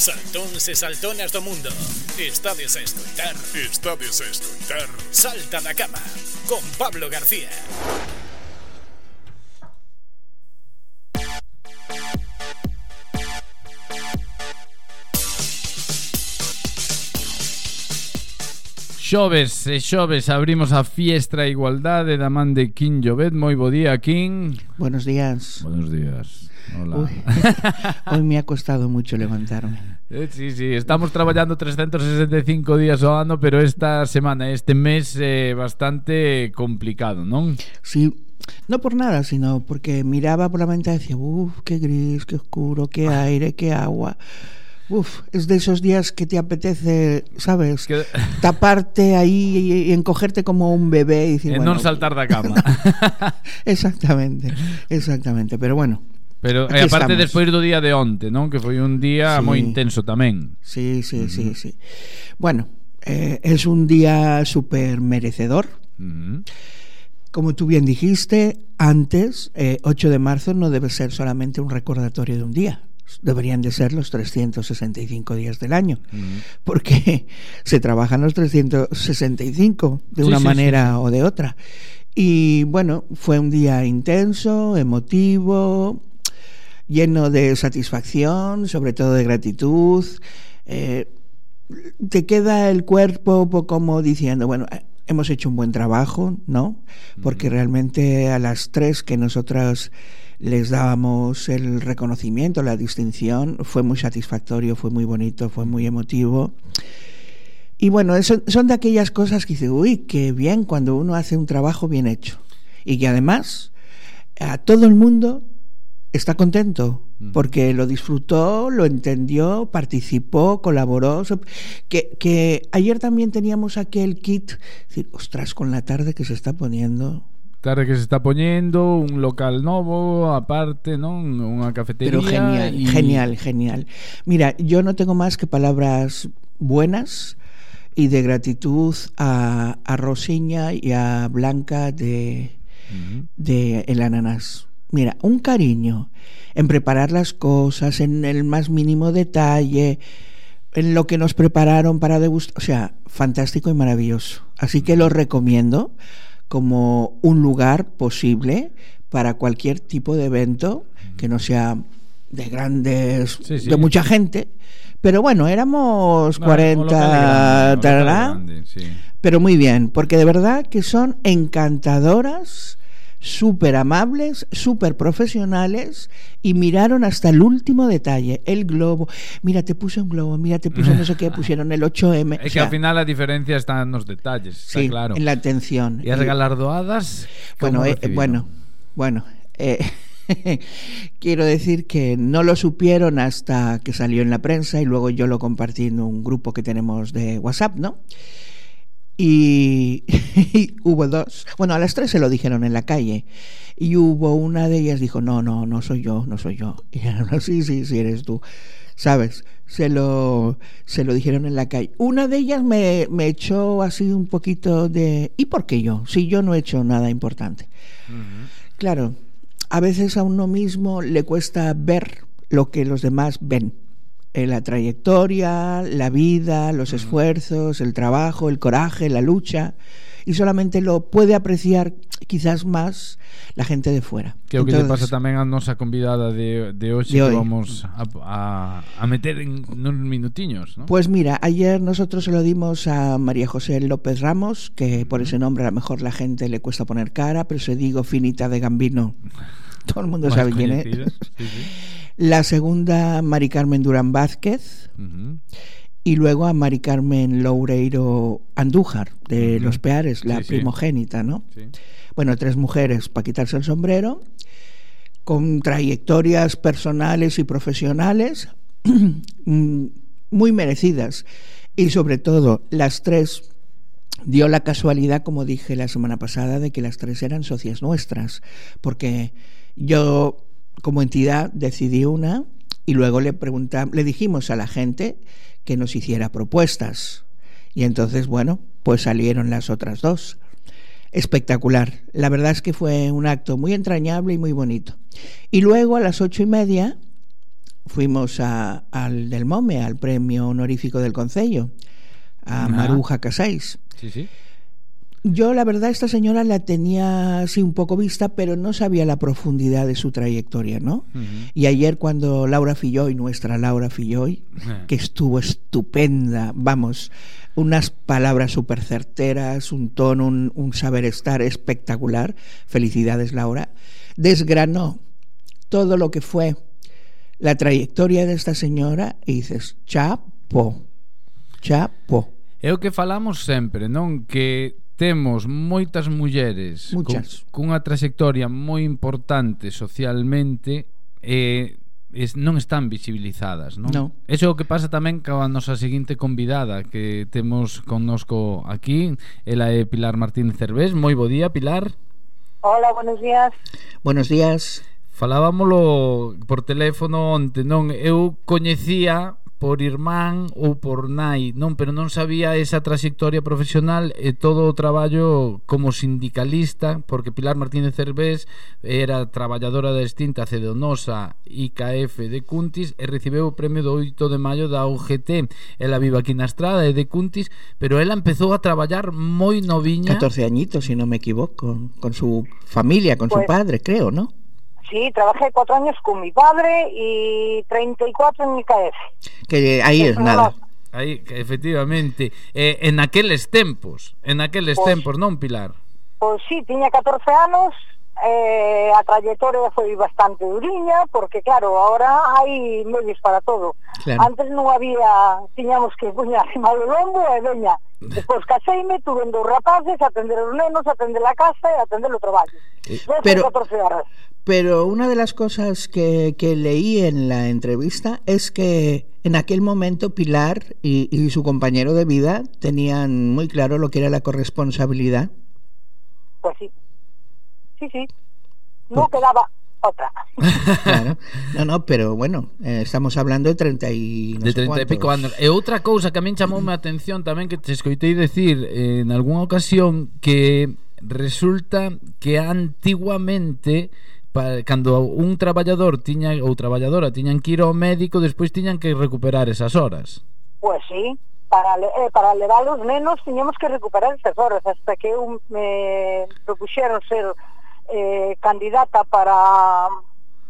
Saltóns e saltonas do mundo. Estades a escoitar Estades a escoitar Salta da cama Con Pablo García. Xoves e xoves abrimos a fiestra a igualdade da man de Quim Llobet. Moi bo día, Quim Buenos días. Buenos días Hola Uy, hoy me ha costado mucho levantarme. Eh, Sí, sí, estamos traballando 365 días ao ano Pero esta semana, este mes é bastante complicado, non? Sí, no por nada, sino porque miraba por la ventana y decía, uff, qué gris, qué oscuro, qué aire, qué agua. Uf, es de esos días que te apetece, ¿sabes? Que- Taparte ahí y encogerte como un bebé y decir, E bueno, non saltar da cama Exactamente, exactamente. Pero bueno, Pero Aquí e aparte estamos. despois do día de onte, non? Que foi un día Sí. moi intenso tamén sí, sí, sí, sí. Bueno, eh, es un día súper merecedor. Ujú. Como tú bien dijiste, antes, eh, 8 de marzo no debe ser solamente un recordatorio de un día. Deberían de ser los 365 días del año, porque se trabajan los 365 de Sí, una sí, manera o de otra. Y bueno, fue un día intenso, emotivo, lleno de satisfacción, sobre todo de gratitud. Eh, te queda el cuerpo po- como diciendo, bueno, eh, hemos hecho un buen trabajo, ¿no? Porque realmente a las tres que nosotras les dábamos el reconocimiento, la distinción, fue muy satisfactorio, fue muy bonito, fue muy emotivo. Y bueno, eso, son de aquellas cosas que dice, uy, qué bien cuando uno hace un trabajo bien hecho. Y que además a todo el mundo está contento porque lo disfrutó, lo entendió, participó, colaboró. Que, que ayer también teníamos aquel kit, decir, ostras, con la tarde que se está poniendo. Tarde que se está poñendo Un local novo, aparte, non? Unha cafetería Pero genial, y- genial, genial. Mira, yo no tengo más que palabras buenas y de gratitud a, a Rosiña y a Blanca de, de el ananas. Mira, un cariño en preparar las cosas, en el más mínimo detalle, en lo que nos prepararon para degustar. O sea, fantástico y maravilloso. Así que lo recomiendo como un lugar posible para cualquier tipo de evento que no sea de grandes, Sí, sí. de mucha gente. Pero bueno, éramos Ah, 40, o local é grande, o local é tarará, grande, sí. pero muy bien, porque de verdad que son encantadoras, súper amables, súper profesionales y miraron hasta el último detalle, el globo. Mira, te puse un globo, mira, te puse no sé qué, pusieron el 8M. É o que ao final a diferencia está nos detalles, está sí, claro. en la atención. Y- galardoadas bueno, como eh, bueno, bueno. eh, quiero decir que no lo supieron hasta que salió en la prensa y luego yo lo compartí en un grupo que tenemos de WhatsApp, ¿no? Y, y hubo dos. Bueno, a las tres se lo dijeron en la calle. Y hubo una de ellas dijo, no, no, no soy yo, no soy yo. Y no, sí, sí, sí, eres tú. ¿Sabes? Se lo, se lo dijeron en la calle. Una de ellas me, me echó así un poquito de... ¿Y por qué yo? Si yo no he hecho nada importante. Claro, a veces a uno mismo le cuesta ver lo que los demás ven. Eh, la trayectoria, la vida, los esfuerzos, el trabajo, el coraje, la lucha. Y solamente lo puede apreciar quizás más la gente de fuera. Que é o que lle pasa Entonces, tamén a nosa convidada de, de hoxe De que hoy. vamos a, a, a meter en uns minutiños, ¿no? Pues mira, ayer nosotros se lo dimos a María José López Ramos, que por ese nombre a lo mejor la gente le cuesta poner cara, pero se digo finita de Gambino. Todo el mundo sabe quién es. sí, sí. La segunda, Mari Carmen Durán Vázquez. Y luego a Mari Carmen Loureiro Andújar, de. Los Peares, la Sí, primogénita, ¿no? Sí. Bueno, tres mujeres para quitarse el sombrero, con trayectorias personales y profesionales mm, muy merecidas. Y sobre todo, las tres dio la casualidad, como dije la semana pasada, de que las tres eran socias nuestras, porque yo como entidad decidí una y luego le preguntamos, le dijimos a la gente que nos hiciera propuestas. Y entonces, bueno, pues salieron las otras dos. Espectacular. La verdad es que fue un acto muy entrañable y muy bonito. Y luego a las ocho y media fuimos a, al del Mome, al premio honorífico del Concello, a. Maruja Casais. Sí, sí. Yo, la verdad, esta señora la tenía así un poco vista, pero no sabía la profundidad de su trayectoria, ¿no? Y ayer cuando Laura Filloy, nuestra Laura Filloy, que estuvo estupenda, vamos, unas palabras súper certeras, un tono, un, un saber estar espectacular, felicidades Laura, desgranó todo lo que fue la trayectoria de esta señora y dices, chapo, chapo. É o que falamos sempre, non? Que temos moitas mulleres Muchas. Con, cunha trayectoria moi importante socialmente e es, non están visibilizadas, non? No. Eso é o que pasa tamén coa nosa seguinte convidada que temos connosco aquí, ela é Pilar Martínez Cervés. Moi bo día, Pilar. Hola, buenos días. Buenos días. Falábamolo por teléfono onte, non? Eu coñecía por irmán ou por nai, non, pero non sabía esa trayectoria profesional e todo o traballo como sindicalista, porque Pilar Martínez Cervés era traballadora da extinta Cedonosa IKF de Cuntis e recibeu o premio do 8 de maio da UGT. Ela vive aquí na Estrada e de Cuntis, pero ela empezou a traballar moi noviña. 14 añitos, se si non me equivoco, con su familia, con pues, su padre, creo, ¿no? Sí, trabajé cuatro años con mi padre y 34 en IKF. Que ahí es nada. no- Aí, que efectivamente, eh, en aqueles tempos, en aqueles Pois- tempos, non, Pilar? Pues sí, tenía 14 anos, eh, a trayectoria foi bastante duriña, porque claro, ahora hai medios para todo. Claro. Antes non había, tiñamos que poñer arriba do lombo e veña. Despois caseime, tuve dos rapaces, atender os nenos, atender a casa e atender o traballo. Eh, pero- 14 horas. Pero una de las cosas que, que leí en la entrevista es que en aquel momento Pilar y, y su compañero de vida tenían muy claro lo que era la corresponsabilidad. Pues sí. Sí, sí. No quedaba otra. claro. No, no, pero bueno, eh, estamos hablando de 30 e de 30 e pico anos. E outra cousa que a min chamoume a atención tamén que te escoitei decir eh, en algunha ocasión que resulta que antiguamente cando un traballador tiña ou traballadora tiñan que ir ao médico, despois tiñan que recuperar esas horas. Pois pues sí, para, eh, para levar os nenos tiñamos que recuperar esas horas hasta que un, me propuxeron ser eh, candidata para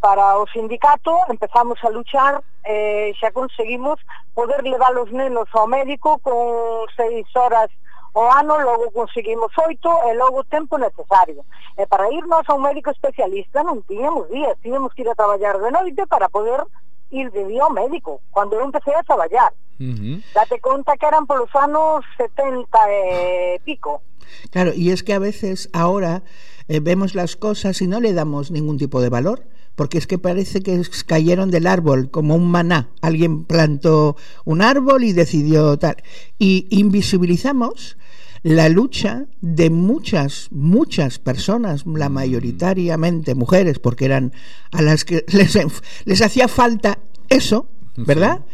para o sindicato, empezamos a luchar e eh, xa conseguimos poder levar os nenos ao médico con seis horas o ano, logo conseguimos oito e logo o tempo necesario. E para irnos a un médico especialista non tiñamos días, tiñamos que ir a traballar de noite para poder ir de día ao médico, cando eu empecé a traballar. Uh -huh. Date conta que eran polos anos 70 e pico. Claro, y es que a veces ahora eh, vemos las cosas y no le damos ningún tipo de valor, porque es que parece que cayeron del árbol como un maná. Alguien plantó un árbol y decidió tal. Y invisibilizamos la lucha de muchas, muchas personas, la mayoritariamente mujeres, porque eran a las que les, les hacía falta eso, ¿verdad?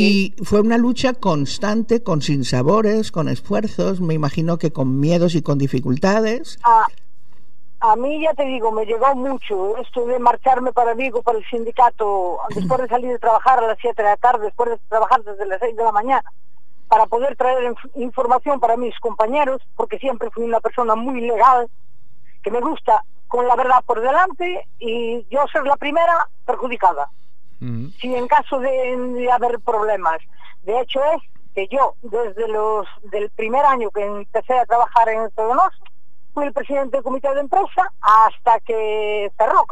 Y fue una lucha constante, con sinsabores, con esfuerzos, me imagino que con miedos y con dificultades. A, a mí ya te digo, me llegó mucho esto de marcharme para Vigo, para el sindicato, después de salir de trabajar a las 7 de la tarde, después de trabajar desde las 6 de la mañana, para poder traer inf- información para mis compañeros, porque siempre fui una persona muy legal, que me gusta con la verdad por delante y yo ser la primera perjudicada. Uh -huh. si en caso de, de haber problemas. De hecho es que yo desde los del primer año que empecé a trabajar en Todonos fui el presidente del comité de empresa hasta que cerró.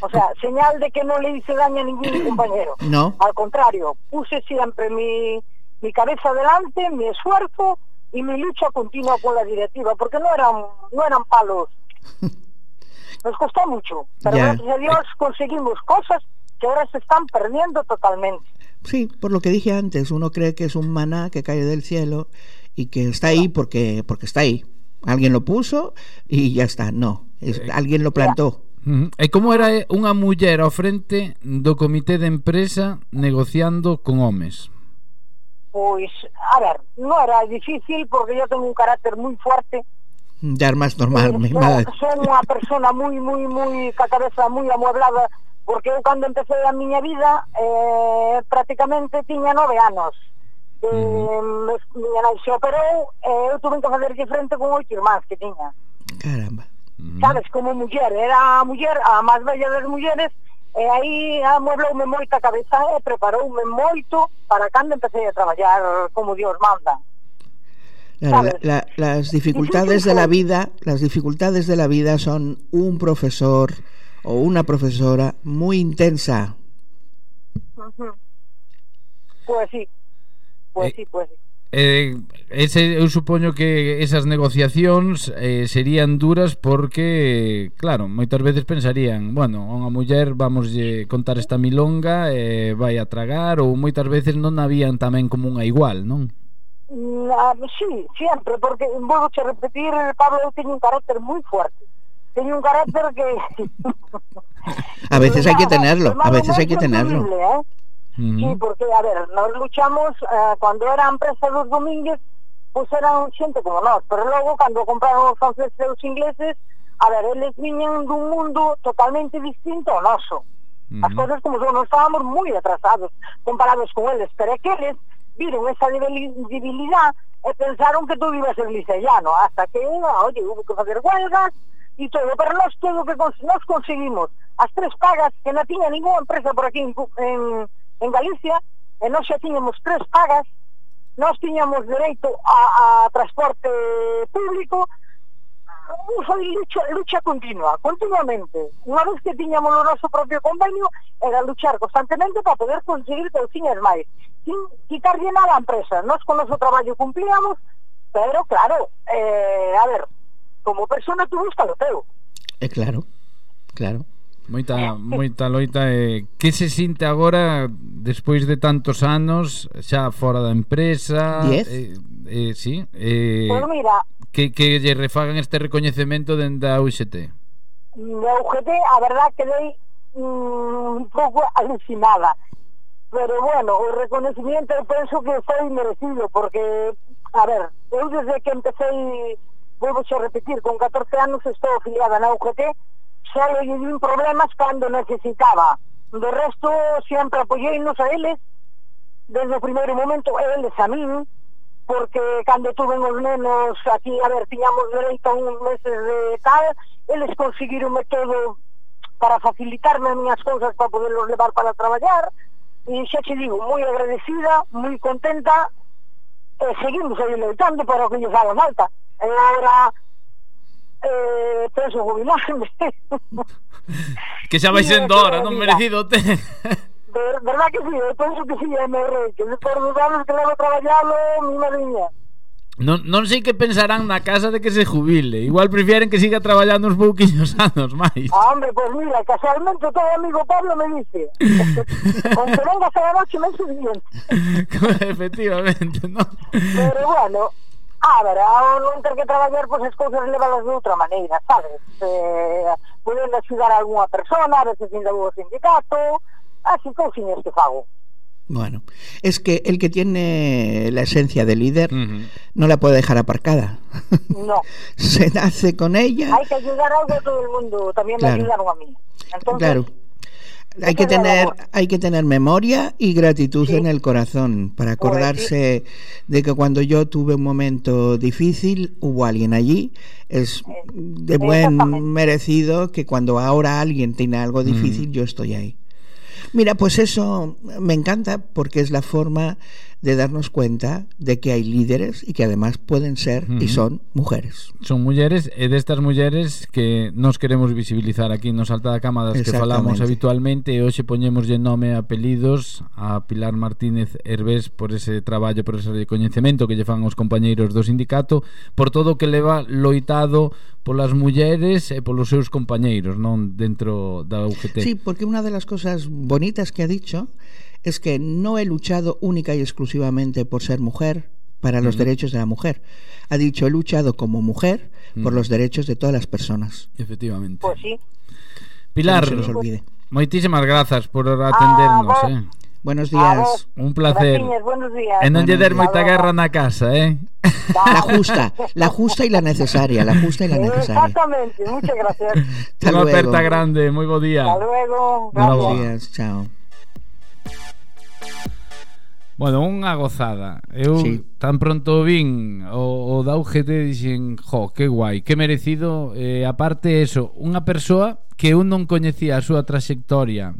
O sea, señal de que no le hice daño a ningún compañero. No. Al contrario, puse siempre mi, mi cabeza adelante, mi esfuerzo y mi lucha continua con la directiva, porque no eran, no eran palos. Nos costó mucho, pero Ya. gracias a Dios conseguimos cosas que ahora se están perdiendo totalmente. Sí, por lo que dije antes, uno cree que es un maná que cae del cielo y que está ahí porque, porque está ahí. Alguien lo puso y ya está. No, es, alguien lo plantó. E eh, como era eh, unha muller ao frente do comité de empresa negociando con homes? Pois, a ver, non era difícil porque yo tengo un carácter moi fuerte Dar más normal, eh, mi madre Son unha persona moi, moi, moi, ca cabeza moi amueblada porque eu cando empecé a miña vida eh, prácticamente tiña nove anos. E, mm. miña nai se operou e eh, eu tuve que facer frente con oito irmáns que tiña. Caramba. Sabes, como muller, era a muller a máis bella das mulleres e aí amuebleume moita cabeza e preparoume moito para cando empecé a traballar como Dios manda. Claro, la, la, las dificultades de la vida, las dificultades de la vida son un profesor o una profesora muy intensa. Uh -huh. Pues sí, pues eh, sí, pues sí. Eh, ese, eu supoño que esas negociacións eh, serían duras porque, claro, moitas veces pensarían bueno, a unha muller vamos lle contar esta milonga e eh, vai a tragar ou moitas veces non habían tamén como unha igual, non? Mm, ah, sí, sempre, porque volvo a repetir, Pablo, eu teño un carácter moi fuerte Teño un carácter que... a veces hai que tenerlo, a veces hai que tenerlo. ¿eh? Uh -huh. Sí, porque, a ver, nos luchamos, eh, cando era a empresa dos Domínguez, pues eran xente como nós, pero logo, cando compraron os franceses e os ingleses, a ver, eles viñan dun mundo totalmente distinto ao noso. Uh -huh. As cousas como son, nos estábamos moi atrasados comparados con eles, pero é que eles viron esa debilidad e pensaron que todo iba a ser lisellano, hasta que, oye, hubo que facer huelgas e todo, pero nós todo que cons nós conseguimos as tres pagas que non tiña ninguna empresa por aquí en, en, en Galicia, e nós xa tiñamos tres pagas, nós tiñamos dereito a, a transporte público, foi lucha, lucha continua, continuamente. Unha vez que tiñamos o noso propio convenio, era luchar constantemente para poder conseguir cousiñas máis, sin quitarlle nada a empresa. Nós con o noso traballo cumplíamos, pero claro, eh, a ver, como persona tú buscas o teu. É claro, claro. Moita, moita loita e eh, que se sinte agora despois de tantos anos xa fora da empresa? Diez? Eh, eh, sí, eh, pues mira, que, que lle refagan este recoñecemento dende a UGT. Na UGT, a verdad que dei mm, un pouco alucinada. Pero bueno, o reconocimiento eu penso que foi merecido porque, a ver, eu desde que empecé volvo a repetir, con 14 anos estou afiliada na UGT, xa le din problemas cando necesitaba. Do resto, sempre apoyeinos a eles, desde o primeiro momento, eles a min, porque cando tuven os nenos aquí, a ver, tiñamos dereito a un meses de tal, eles conseguironme todo para facilitarme as miñas cousas para poderlos levar para traballar, e xa te digo, moi agradecida, moi contenta, e seguimos aí loitando para o que lle faga falta. Agora eh, penso jubilarme. que xa vai sendo hora, non merecido te. Ver, verdad que sí, eu penso que sí, é meu rei, que por dos anos que levo mi madriña. Non, non sei que pensarán na casa de que se jubile Igual prefieren que siga traballando uns pouquiños anos máis ah, Hombre, pois pues mira, casualmente todo amigo Pablo me dice Con que vengas a la noche me suficiente Efectivamente, non? Pero bueno, a ver, ao non ter que traballar Pois pues, as cousas levalas de outra maneira, sabes? Eh, poden axudar a algunha persona A veces ainda sindicato así cousiñas que fago. Bueno, es que el que tiene la esencia de líder uh -huh. no la puede dejar aparcada. No. Se nace con ella. Hay que ayudar algo a todo el mundo, también claro. me ayudaron a mí. Entonces, claro. Hay que tener hay que tener memoria y gratitud sí. en el corazón para acordarse de que cuando yo tuve un momento difícil hubo alguien allí. Es de buen merecido que cuando ahora alguien tiene algo difícil, uh -huh. yo estoy ahí. Mira, pues eso me encanta porque es la forma de darnos cuenta de que hay líderes y que además pueden ser uh -huh. y son mujeres. Son mulleres e eh, destas mulleres que nos queremos visibilizar aquí nos Salta da Cama das que falamos habitualmente e hoxe poñemoslle nome e apelidos a Pilar Martínez Herbés por ese traballo, por ese recoñecemento que lle fan os compañeiros do sindicato por todo o que leva loitado polas mulleres e polos seus compañeiros non dentro da UGT. Sí, porque unha das cousas bonitas que ha dicho es que no he luchado única y exclusivamente por ser mujer, para los uh -huh. derechos de la mujer. Ha dicho, he luchado como mujer uh -huh. por los derechos de todas las personas. Efectivamente. Pues sí. Pilar, no se nos olvide. moitísimas grazas por atendernos, ah, eh. Buenos días. Un placer. Buenos días. E der Hasta moita luego. guerra na casa, eh? La justa, la justa y la necesaria, la justa y la necesaria. Exactamente, muchas gracias. Hasta luego. aperta grande, moi bo día. Hasta luego. Buenos Gracias. días, chao. Bueno, unha gozada. Eu sí. tan pronto vin o, o da UGT dixen, jo, que guai, que merecido. Eh, aparte eso, unha persoa que eu non coñecía a súa traxectoria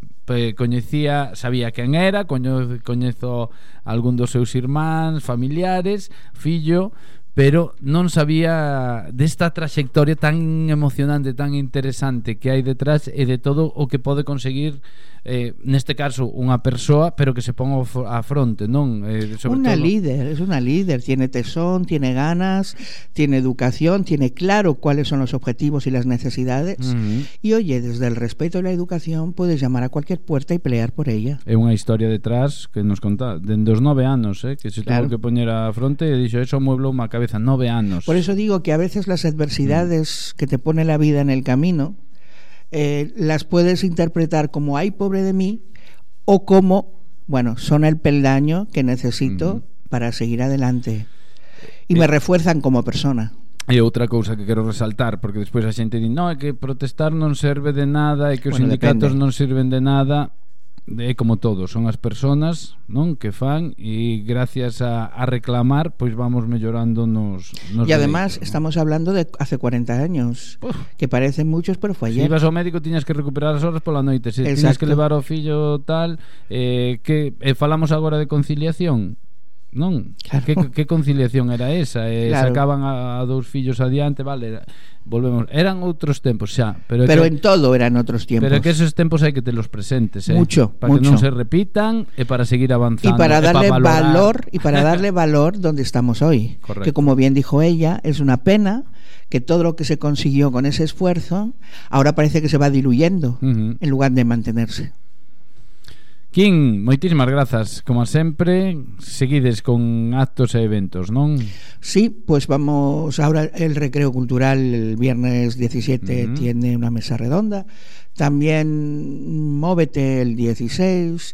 coñecía, sabía quen era, coñezo algún dos seus irmáns, familiares, fillo, pero non sabía desta traxectoria tan emocionante, tan interesante que hai detrás e de todo o que pode conseguir eh, neste caso unha persoa, pero que se ponga a fronte, non? Eh, sobre una todo... líder, es una líder, tiene tesón, tiene ganas, tiene educación, tiene claro cuáles son los objetivos y las necesidades uh -huh. y oye, desde el respeto y la educación puedes llamar a cualquier puerta y pelear por ella. É unha historia detrás que nos conta dende os nove anos, eh, que se claro. tuvo que poñer a fronte e dixo, eso mueblo unha cabeza nove anos. Por eso digo que a veces las adversidades que te pone la vida en el camino eh, las puedes interpretar como ay pobre de mí o como bueno son el peldaño que necesito para seguir adelante y Eh, me refuerzan como persona. E outra cousa que quero resaltar Porque despois a xente di No, é que protestar non serve de nada E que os Bueno, sindicatos depende. non sirven de nada é como todo, son as persoas, non, que fan e gracias a, a reclamar pois vamos mellorando nos nos E además ¿no? estamos hablando de hace 40 años, Uf. que parecen muchos, pero foi ayer. Si ibas ao médico tiñas que recuperar as horas pola noite, se Exacto. tiñas que levar ao fillo tal, eh que eh, falamos agora de conciliación, Non? Claro. Que, que conciliación era esa? Eh, Claro. Sacaban a, a dous fillos adiante Vale, volvemos Eran outros tempos xa Pero, Pero que, en todo eran otros tiempos. pero que esos tempos hai que te los presentes eh? Mucho, Para que mucho. non se repitan E para seguir y avanzando para darle valorar. valor y para darle valor donde estamos hoy Correcto. que como bien dijo ella es una pena que todo lo que se consiguió con ese esfuerzo ahora parece que se va diluyendo Ujú. en lugar de mantenerse Kim, moitísimas grazas Como sempre Seguides con actos e eventos, non? sí pues vamos ahora el recreo cultural el viernes 17 Ujú. tiene una mesa redonda también móvete el 16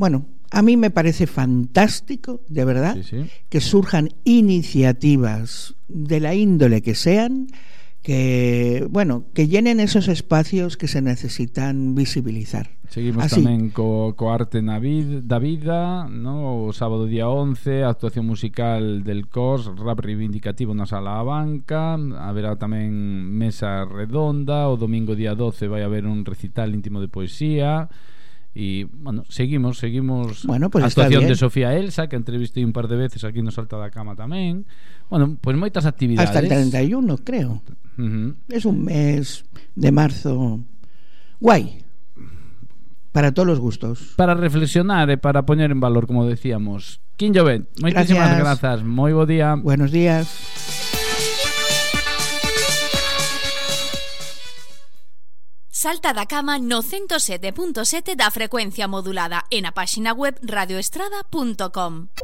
bueno a mí me parece fantástico de verdad Sí, sí. que surjan iniciativas de la índole que sean que bueno que llenen esos espacios que se necesitan visibilizar. Seguimos Así. tamén co, co arte na vid, da vida no? O sábado día 11 a Actuación musical del COS Rap reivindicativo na Sala a Banca. Haberá tamén mesa redonda. O domingo día 12 vai haber un recital íntimo de poesía. E, bueno, seguimos, seguimos Bueno, pues actuación de Sofía Elsa Que entrevistei un par de veces aquí no Salta da Cama tamén. Bueno, pois moitas actividades. Hasta el 31 creo Uh -huh. Es un mes de marzo guay. Para todos los gustos. Para reflexionar e para poñer en valor, como decíamos. Quinllo Ben, moitísimas grazas. Moi bo día. Buenos días. Salta da cama no 107.7 da frecuencia modulada en a páxina web radioestrada.com.